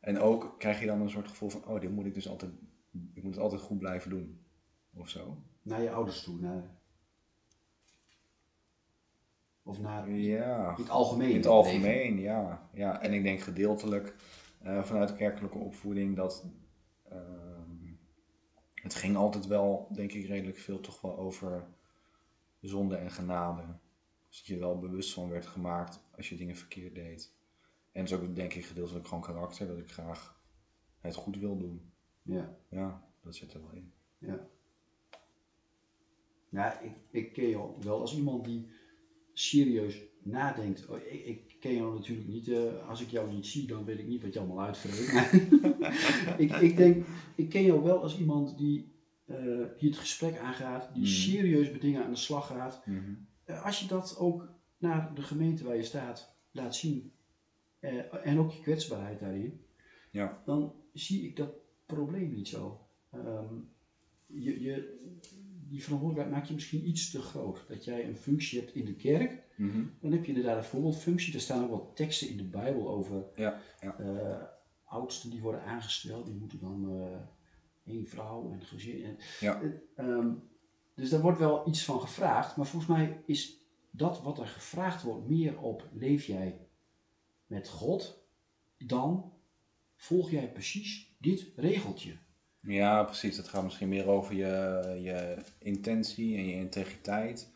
En ook krijg je dan een soort gevoel van, oh, dit moet ik dus altijd, ik moet het altijd goed blijven doen. Of zo. Naar je ouders toe, naar... Of naar ja. in het algemeen. In het algemeen, ja. ja. En ik denk gedeeltelijk uh, vanuit kerkelijke opvoeding dat ehm, het ging altijd wel, denk ik, redelijk veel toch wel over zonde en genade. Dus dat je wel bewust van werd gemaakt als je dingen verkeerd deed. En het is ook denk ik gedeeltelijk gewoon karakter, dat ik graag het goed wil doen. Ja. Ja, dat zit er wel in. Ja. Ja, ik, ik ken jou wel als iemand die serieus nadenkt. Oh, ik, ik, ken jou natuurlijk niet, uh, als ik jou niet zie, dan weet ik niet wat je allemaal uitvreet. ik, ik denk, ik ken jou wel als iemand die, uh, die het gesprek aangaat, die mhm. serieus met dingen aan de slag gaat. Mhm. uh, als je dat ook naar de gemeente waar je staat laat zien, en ook je kwetsbaarheid daarin, ja. dan zie ik dat probleem niet zo. Um, je, je, die verantwoordelijkheid maak je misschien iets te groot. Dat jij een functie hebt in de kerk, mhm. dan heb je inderdaad een voorbeeldfunctie. Er staan ook wat teksten in de Bijbel over ja, ja. Uh, oudsten die worden aangesteld. Die moeten dan uh, één vrouw en gezin. En, ja. Uh, dus daar wordt wel iets van gevraagd. Maar volgens mij is dat wat er gevraagd wordt meer op leef jij met God dan volg jij precies dit regeltje. Ja, precies. Het gaat misschien meer over je, je intentie en je integriteit.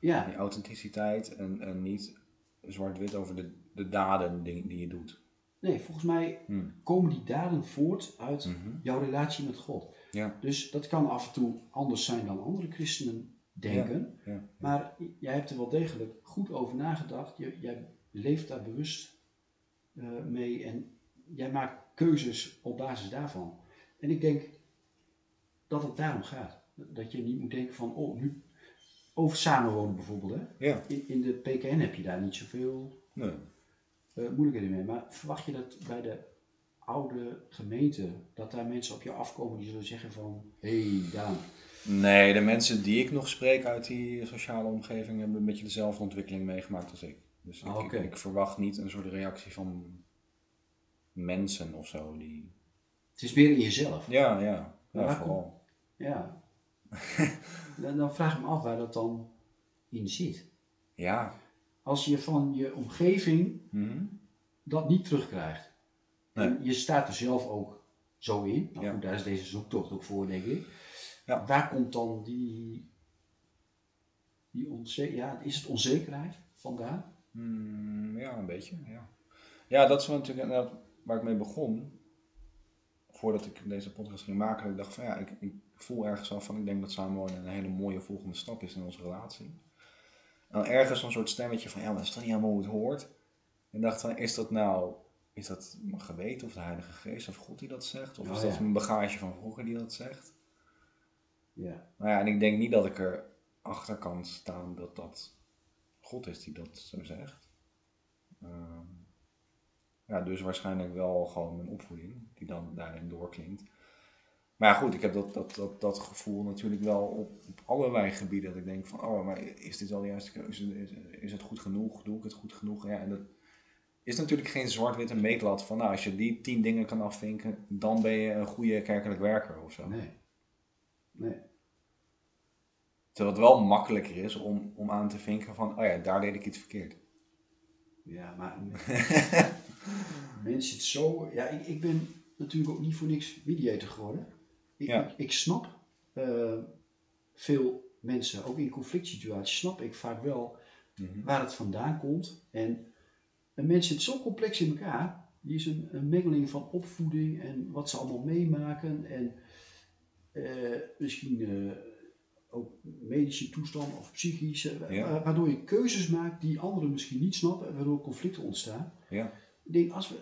Ja. Je authenticiteit en, en niet zwart-wit over de, de daden die, die je doet. Nee, volgens mij hmm. komen die daden voort uit Mhm. jouw relatie met God. Ja. Dus dat kan af en toe anders zijn dan andere christenen denken. Ja, ja. Maar jij hebt er wel degelijk goed over nagedacht. Je, jij leeft daar bewust eh, mee en jij maakt keuzes op basis daarvan. En ik denk dat het daarom gaat. Dat je niet moet denken van, oh, nu over samenwonen bijvoorbeeld. Hè? Ja. In, in de PKN heb je daar niet zoveel Nee. uh, moeilijkheden mee. Maar verwacht je dat bij de oude gemeente, dat daar mensen op je afkomen die zullen zeggen van, hé hey, Daan. Nee, de mensen die ik nog spreek uit die sociale omgeving hebben een beetje dezelfde ontwikkeling meegemaakt als ik. Dus Ah, ik, ik, ik verwacht niet een soort reactie van mensen of zo. Die... Het is meer in jezelf. Ja, ja, ja waar vooral. Ja. dan, dan vraag ik me af waar dat dan in zit. Ja. Als je van je omgeving Mhm. dat niet terugkrijgt. Nee. En je staat er zelf ook zo in. Nou Ja. goed, daar is deze zoektocht ook voor, denk ik. Ja. Waar komt dan die, die onze ja, is het onzekerheid vandaan? Mm, ja, een beetje, ja. Ja, dat is natuurlijk waar ik mee begon. Voordat ik deze podcast ging maken, ik dacht van ja, ik, ik voel ergens af van, ik denk dat samenwonen een hele mooie volgende stap is in onze relatie. En ergens een soort stemmetje van, ja, maar dat is toch niet helemaal hoe het hoort? En dacht van, is dat nou, is dat mijn geweten of de Heilige Geest of God die dat zegt? Of Oh, is dat ja. mijn bagage van vroeger die dat zegt? Ja. Nou ja, en ik denk niet dat ik er achter kan staan dat dat God is die dat zo zegt. Ehm, ja, dus waarschijnlijk wel gewoon mijn opvoeding die dan daarin doorklinkt. Maar ja, goed, ik heb dat, dat, dat, dat gevoel natuurlijk wel op, op allerlei gebieden. Dat ik denk van, oh, maar is dit de juiste keuze? Is, is het goed genoeg? Doe ik het goed genoeg? Ja, en dat is natuurlijk geen zwart-witte meetlat van, nou, als je die tien dingen kan afvinken, dan ben je een goede kerkelijk werker of zo. Nee. Nee. Terwijl het wel makkelijker is om, om aan te vinken van, oh ja, daar deed ik iets verkeerd. Ja, maar mensen het zo. Ja, ik, ik ben natuurlijk ook niet voor niks mediator geworden. Ik, Ja. ik, ik snap eh, veel mensen, ook in conflict situaties, snap ik vaak wel Mhm. waar het vandaan komt. En een mens zit zo complex in elkaar. Die is een, een mengeling van opvoeding en wat ze allemaal meemaken. En eh, misschien eh, ook medische toestand of psychische. Ja. Waardoor je keuzes maakt die anderen misschien niet snappen. en Waardoor conflicten ontstaan. Ja. Ik denk, als we,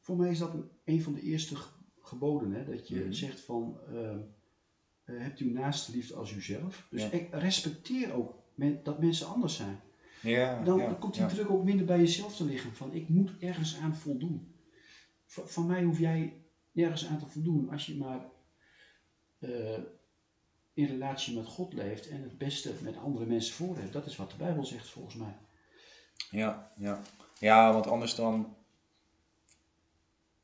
voor mij is dat een, een van de eerste ge- geboden. Hè, dat je Mhm. zegt van, eh, hebt uw naaste liefde als uzelf. Dus Ja. ik respecteer ook men- dat mensen anders zijn. Ja, Dan ja, komt die druk ook minder bij jezelf te liggen. Van ik moet ergens aan voldoen. V- van mij hoef jij nergens aan te voldoen als je maar eh, in relatie met God leeft en het beste met andere mensen voor hebt. Dat is wat de Bijbel zegt volgens mij. Ja, ja. Ja, want anders dan,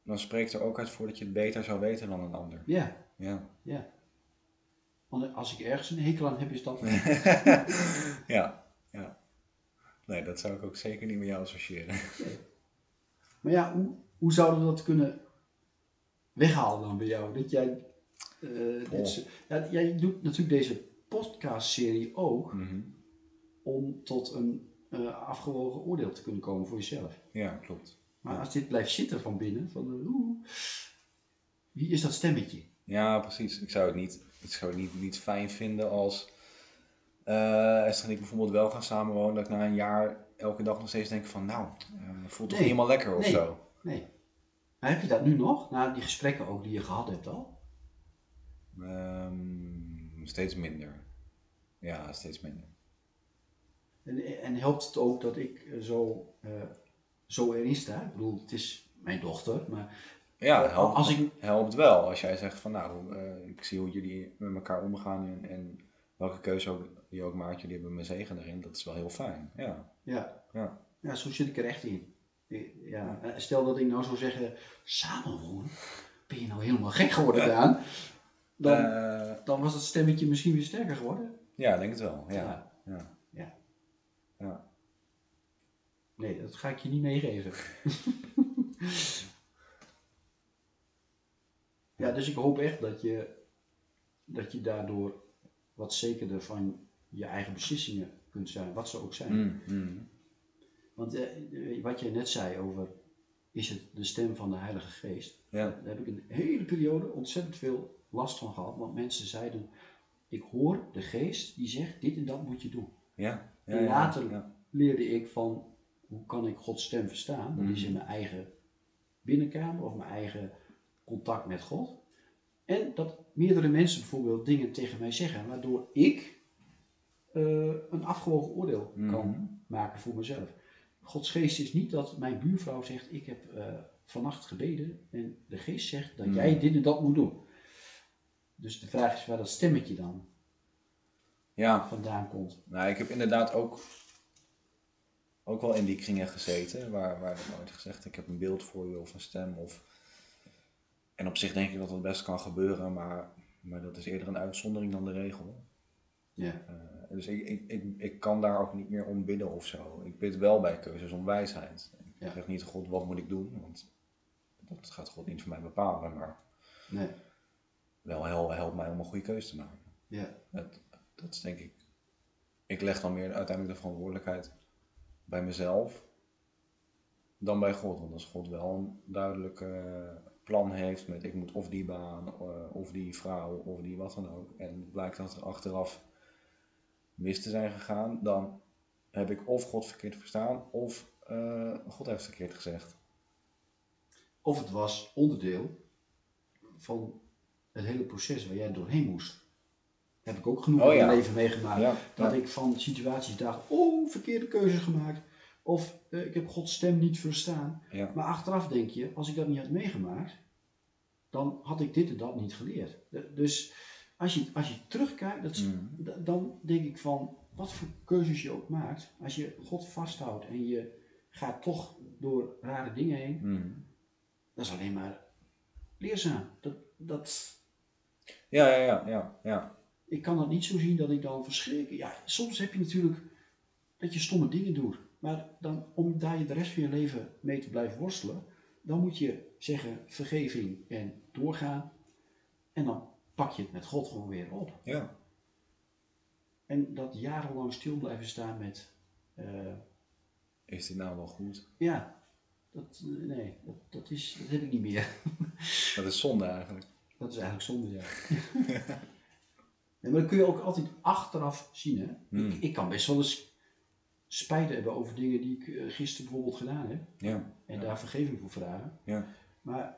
dan spreekt er ook uit voor dat je het beter zou weten dan een ander. Ja, Ja. ja. Want als ik ergens een hekel aan heb, is dat... ja, ja. Nee, dat zou ik ook zeker niet met jou associëren. Maar ja, hoe, hoe zouden we dat kunnen weghalen dan bij jou? Dat jij... eh, dit ja, jij doet natuurlijk deze podcastserie ook Mhm. om tot een eh, afgewogen oordeel te kunnen komen voor jezelf. Ja, klopt. Maar als dit blijft zitten van binnen, van eh, oeh, wie is dat stemmetje? Ja, precies. Ik zou het niet, ik zou het niet, niet fijn vinden als eh Esther en ik bijvoorbeeld wel gaan samenwonen, dat ik na een jaar elke dag nog steeds denk van nou, eh voelt toch Nee. helemaal lekker of Nee. zo. Nee. Maar heb je dat nu nog, na die gesprekken ook die je gehad hebt al? Ehm, steeds minder. Ja, steeds minder. En, en helpt het ook dat ik zo, zo erin sta? Ik bedoel, het is mijn dochter, maar Ja, helpt, als ik- helpt wel als jij zegt van nou, eh, ik zie hoe jullie met elkaar omgaan en, en welke keuze ook, je ook maakt, jullie hebben mijn zegen erin, dat is wel heel fijn. Ja, ja, ja. ja, zo zit ik er echt in. Ja, eh, stel dat ik nou zou zeggen, samenwonen, ben je nou helemaal gek geworden, Daan? Dan, Eh, dan was het stemmetje misschien weer sterker geworden. ja, ik denk het wel. Ja. Ja. Ja. Ja. Nee, dat ga ik je niet meegeven. ja, dus ik hoop echt dat je, dat je daardoor wat zekerder van je eigen beslissingen kunt zijn, wat ze ook zijn. Mm, mm. Want eh, wat jij net zei over, is het de stem van de Heilige Geest? Ja. Daar heb ik een hele periode ontzettend veel last van gehad, want mensen zeiden, ik hoor de Geest die zegt, dit en dat moet je doen. Ja. Ja, En ja, later ja. leerde ik van hoe kan ik Gods stem verstaan? Dat is in mijn eigen binnenkamer of mijn eigen contact met God. En dat meerdere mensen bijvoorbeeld dingen tegen mij zeggen, waardoor ik eh, een afgewogen oordeel kan maken voor mezelf. Gods geest is niet dat mijn buurvrouw zegt, ik heb eh, vannacht gebeden en de geest zegt dat jij dit en dat moet doen. Dus de vraag is waar dat stemmetje dan ja. vandaan komt. Nou, ik heb inderdaad ook, ook wel in die kringen gezeten, waar, waar er nooit gezegd, ik heb een beeld voor je of een stem. Of... En op zich denk ik dat dat best kan gebeuren, maar, maar dat is eerder een uitzondering dan de regel. Ja. Eh, dus ik, ik, ik, ik kan daar ook niet meer om bidden of zo. Ik bid wel bij keuzes om wijsheid. Ik Ja. zeg niet, God, wat moet ik doen? Want dat gaat God niet voor mij bepalen, maar Nee. wel hel, helpt mij om een goede keuze te maken. Ja. Dat, dat is denk ik. Ik leg dan meer uiteindelijk de verantwoordelijkheid bij mezelf dan bij God. Want als God wel een duidelijk plan heeft met ik moet of die baan, eh, of die vrouw, of die wat dan ook. En blijkt dat er achteraf mis te zijn gegaan, dan heb ik of God verkeerd verstaan, of eh, God heeft verkeerd gezegd. Of het was onderdeel van het hele proces waar jij doorheen moest. Heb ik ook genoeg Oh in ja. mijn leven meegemaakt. Ja, dat ik van situaties dacht, oh, verkeerde keuzes gemaakt. Of eh, ik heb Gods stem niet verstaan. Maar achteraf denk je, als ik dat niet had meegemaakt, dan had ik dit en dat niet geleerd. De- Dus als je, als je terugkijkt, dat, da- dan denk ik van, wat voor keuzes je ook maakt, als je God vasthoudt en je gaat toch door rare dingen heen, Mhm. dat is alleen maar leerzaam. Dat, dat, Ja, ja, ja, ja, ja. Ik kan dat niet zo zien dat ik dan verschrik. Ja, soms heb je natuurlijk dat je stomme dingen doet. Maar dan, om daar je de rest van je leven mee te blijven worstelen, dan moet je zeggen vergeving en doorgaan. En dan pak je het met God gewoon weer op. ja. En dat jarenlang stil blijven staan met, eh, Is dit nou wel goed? ja, dat, nee, dat, dat, is, dat heb ik niet meer. Dat is zonde eigenlijk. Dat is eigenlijk zonde, ja. nee, maar dat kun je ook altijd achteraf zien, hè. Hmm. Ik, ik kan best wel eens spijt hebben over dingen die ik eh, gisteren bijvoorbeeld gedaan heb. Ja, En daar vergeving voor vragen. ja. Maar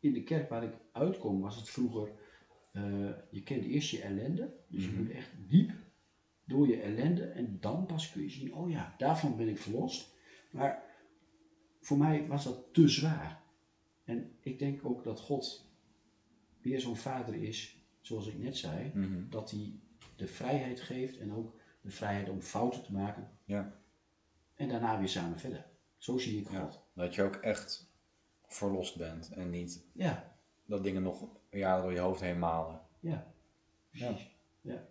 in de kerk waar ik uitkom was het vroeger, eh, je kent eerst je ellende. Dus je moet echt diep door je ellende en dan pas kun je zien, oh ja, daarvan ben ik verlost. Maar voor mij was dat te zwaar. En ik denk ook dat God weer zo'n vader is, zoals ik net zei, Mhm. dat hij de vrijheid geeft en ook de vrijheid om fouten te maken. Ja. En daarna weer samen verder. Zo zie ik Ja. God. Dat je ook echt verlost bent en niet Ja, dat dingen nog jaren door je hoofd heen malen. ja. Precies. Ja.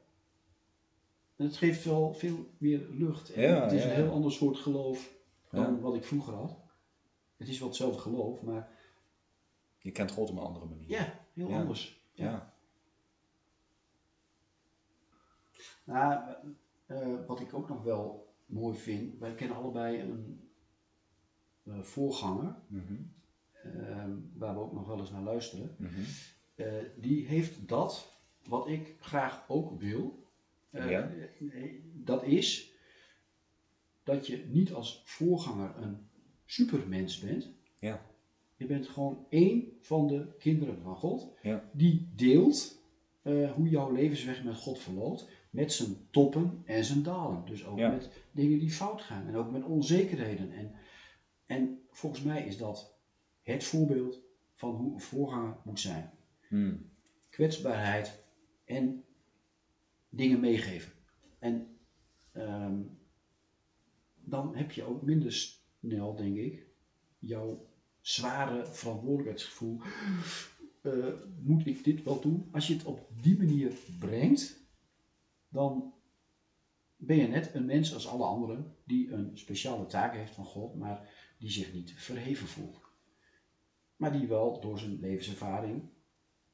En het geeft wel veel meer lucht. En Ja, het is een heel ander soort geloof dan wat ik vroeger had. Het is wel hetzelfde geloof, maar Je kent God op een andere manier. ja, heel anders. Ja. Ja. Nou, eh, wat ik ook nog wel mooi vind, wij kennen allebei een eh, voorganger, Mhm. eh, waar we ook nog wel eens naar luisteren. Mhm. Eh, die heeft dat wat ik graag ook wil. Ja. dat is dat je niet als voorganger een supermens bent. Ja. Je bent gewoon één van de kinderen van God. Ja. Die deelt hoe jouw levensweg met God verloopt. Met zijn toppen en zijn dalen. Dus ook Ja. met dingen die fout gaan. En ook met onzekerheden. En, en volgens mij is dat het voorbeeld van hoe een voorganger moet zijn Hmm. kwetsbaarheid en dingen meegeven. En ehm, dan heb je ook minder snel, denk ik, jouw zware verantwoordelijkheidsgevoel. Eh, moet ik dit wel doen? Als je het op die manier brengt, dan ben je net een mens als alle anderen die een speciale taak heeft van God, maar die zich niet verheven voelt. Maar die wel door zijn levenservaring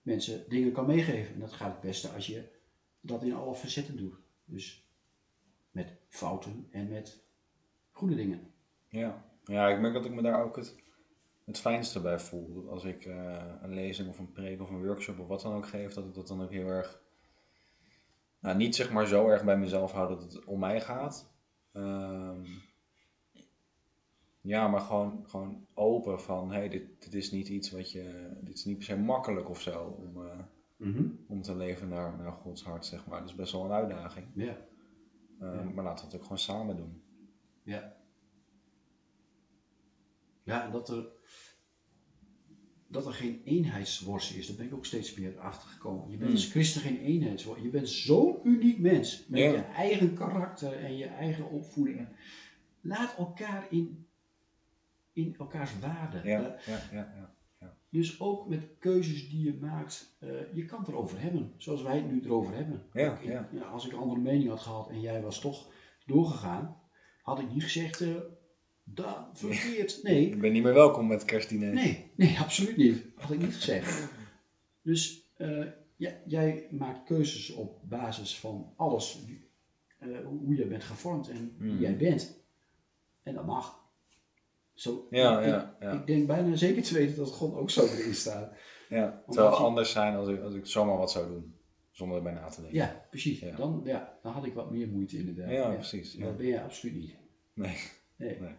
mensen dingen kan meegeven. En dat gaat het beste als je dat in alle facetten doet. Dus met fouten en met goede dingen. Ja. ja, ik merk dat ik me daar ook het, het fijnste bij voel. Als ik eh, een lezing of een preek of een workshop of wat dan ook geef, dat ik dat dan ook heel erg, nou niet zeg maar zo erg bij mezelf hou dat het om mij gaat. Ehm, ja, maar gewoon, gewoon open van, hé, hey, dit, dit is niet iets wat je, dit is niet per se makkelijk of zo om, eh, om te leven naar, naar Gods hart, zeg maar. Dat is best wel een uitdaging. Ja. Ehm, Ja. Maar laten we het ook gewoon samen doen. Ja. Ja, en dat er, dat er geen eenheidsworst is, daar ben ik ook steeds meer achter gekomen. Je bent Hmm. als christen geen eenheidsworst. Je bent zo'n uniek mens. Met Ja. je eigen karakter en je eigen opvoeding. Laat elkaar in, in elkaars waarde. Ja, ja, ja, ja. Dus ook met keuzes die je maakt, eh, je kan het erover hebben, zoals wij het nu erover hebben. Ja, Ik- ja. als ik een andere mening had gehad en jij was toch doorgegaan, had ik niet gezegd, eh dat verkeerd. Nee, Ik ben niet meer welkom met kerstdiner. nee, nee, absoluut niet. Had ik niet gezegd. Dus eh, ja, jij maakt keuzes op basis van alles, eh, hoe jij bent gevormd en wie Hmm. jij bent. En dat mag. Zo, Ja, ik, ja, ja. ik denk bijna zeker te weten dat God ook zo erin staat. Ja, het zou je- anders zijn als ik, als ik zomaar wat zou doen. Zonder erbij na te denken. Ja, precies. Ja. Dan, ja, dan had ik wat meer moeite inderdaad. Ja, precies. Dat ben je absoluut niet. Nee. Nee. Nee.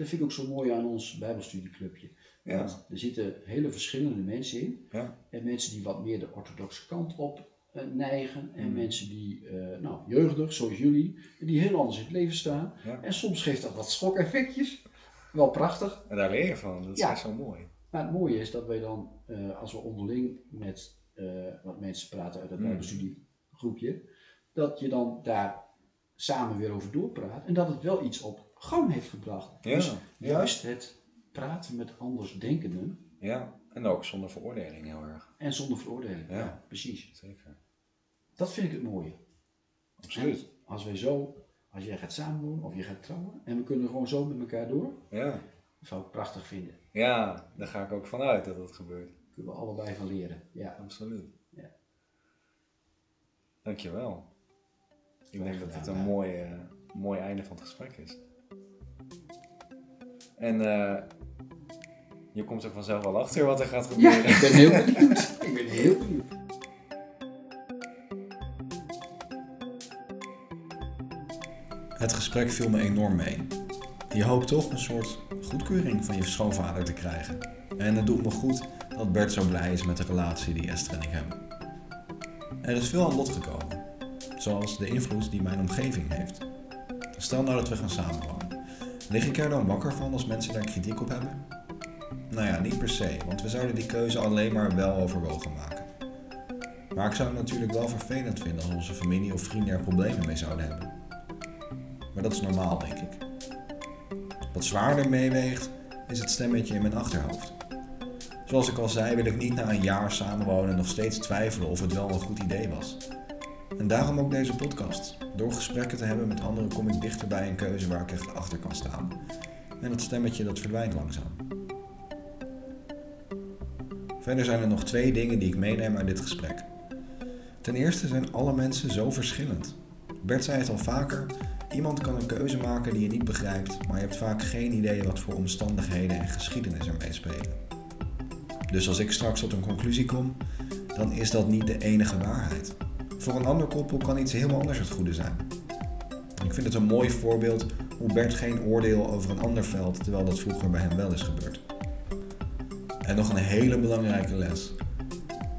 Dat vind ik ook zo mooi aan ons Bijbelstudieclubje. Ja. Want er zitten hele verschillende mensen in. Ja. En mensen die wat meer de orthodoxe kant op eh, neigen. En Mm. mensen die, eh, nou, jeugdig, zoals jullie, die heel anders in het leven staan. Ja. En soms geeft dat wat schokeffectjes. Wel prachtig. En daar leer je van. Dat is Ja. echt zo mooi. Maar het mooie is dat wij dan, eh, als we onderling met wat mensen praten uit het Mm. Bijbelstudiegroepje, dat je dan daar samen weer over doorpraat en dat het wel iets op gang heeft gebracht. Ja, Dus ja. juist het praten met andersdenkenden Ja. En ook zonder veroordeling heel erg. en zonder veroordeling. Ja. Precies. Zeker. Dat vind ik het mooie. Absoluut. En als wij zo, als jij gaat samenwonen of je gaat trouwen en we kunnen gewoon zo met elkaar door, Ja. dat zou ik prachtig vinden. Ja, daar ga ik ook vanuit dat dat gebeurt. Daar kunnen we allebei van leren. Ja. Absoluut. Ja. Dankjewel. Ik denk dat dit een mooi, mooi einde van het gesprek is. En eh, je komt er vanzelf wel achter wat er gaat Ja, gebeuren. ik ben heel benieuwd. ik ben heel benieuwd. Het gesprek viel me enorm mee. Je hoopt toch een soort goedkeuring van je schoonvader te krijgen. En het doet me goed dat Bert zo blij is met de relatie die Esther en ik hebben. Er is veel aan bod gekomen, zoals de invloed die mijn omgeving heeft. Stel nou dat we gaan samenwonen. Lig ik er dan wakker van als mensen daar kritiek op hebben? Nou ja, niet per se, want we zouden die keuze alleen maar wel overwogen maken. Maar ik zou het natuurlijk wel vervelend vinden als onze familie of vrienden er problemen mee zouden hebben. Maar dat is normaal, denk ik. Wat zwaarder meeweegt, is het stemmetje in mijn achterhoofd. Zoals ik al zei, wil ik niet na een jaar samenwonen nog steeds twijfelen of het wel een goed idee was. En daarom ook deze podcast. Door gesprekken te hebben met anderen kom ik dichter bij een keuze waar ik echt achter kan staan. En dat stemmetje dat verdwijnt langzaam. Verder zijn er nog twee dingen die ik meeneem uit dit gesprek. Ten eerste zijn alle mensen zo verschillend. Bert zei het al vaker, iemand kan een keuze maken die je niet begrijpt, maar je hebt vaak geen idee wat voor omstandigheden en geschiedenis er meespelen. Dus als ik straks tot een conclusie kom, dan is dat niet de enige waarheid. Voor een ander koppel kan iets helemaal anders het goede zijn. Ik vind het een mooi voorbeeld hoe Bert geen oordeel over een ander veld, terwijl dat vroeger bij hem wel is gebeurd. En nog een hele belangrijke les.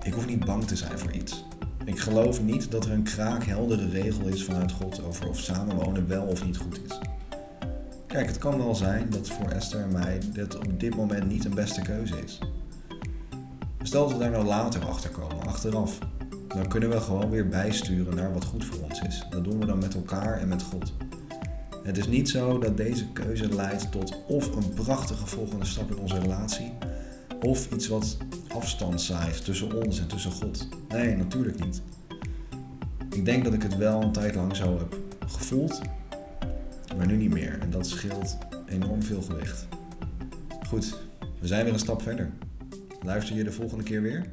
Ik hoef niet bang te zijn voor iets. Ik geloof niet dat er een kraakheldere regel is vanuit God over of samenwonen wel of niet goed is. Kijk, het kan wel zijn dat voor Esther en mij dit op dit moment niet een beste keuze is. Stel dat we daar nou later achter komen, achteraf. Dan kunnen we gewoon weer bijsturen naar wat goed voor ons is. Dat doen we dan met elkaar en met God. Het is niet zo dat deze keuze leidt tot of een prachtige volgende stap in onze relatie, of iets wat afstand zaait tussen ons en tussen God. Nee, natuurlijk niet. Ik denk dat ik het wel een tijd lang zo heb gevoeld, maar nu niet meer. En dat scheelt enorm veel gewicht. Goed, we zijn weer een stap verder. Luister je de volgende keer weer?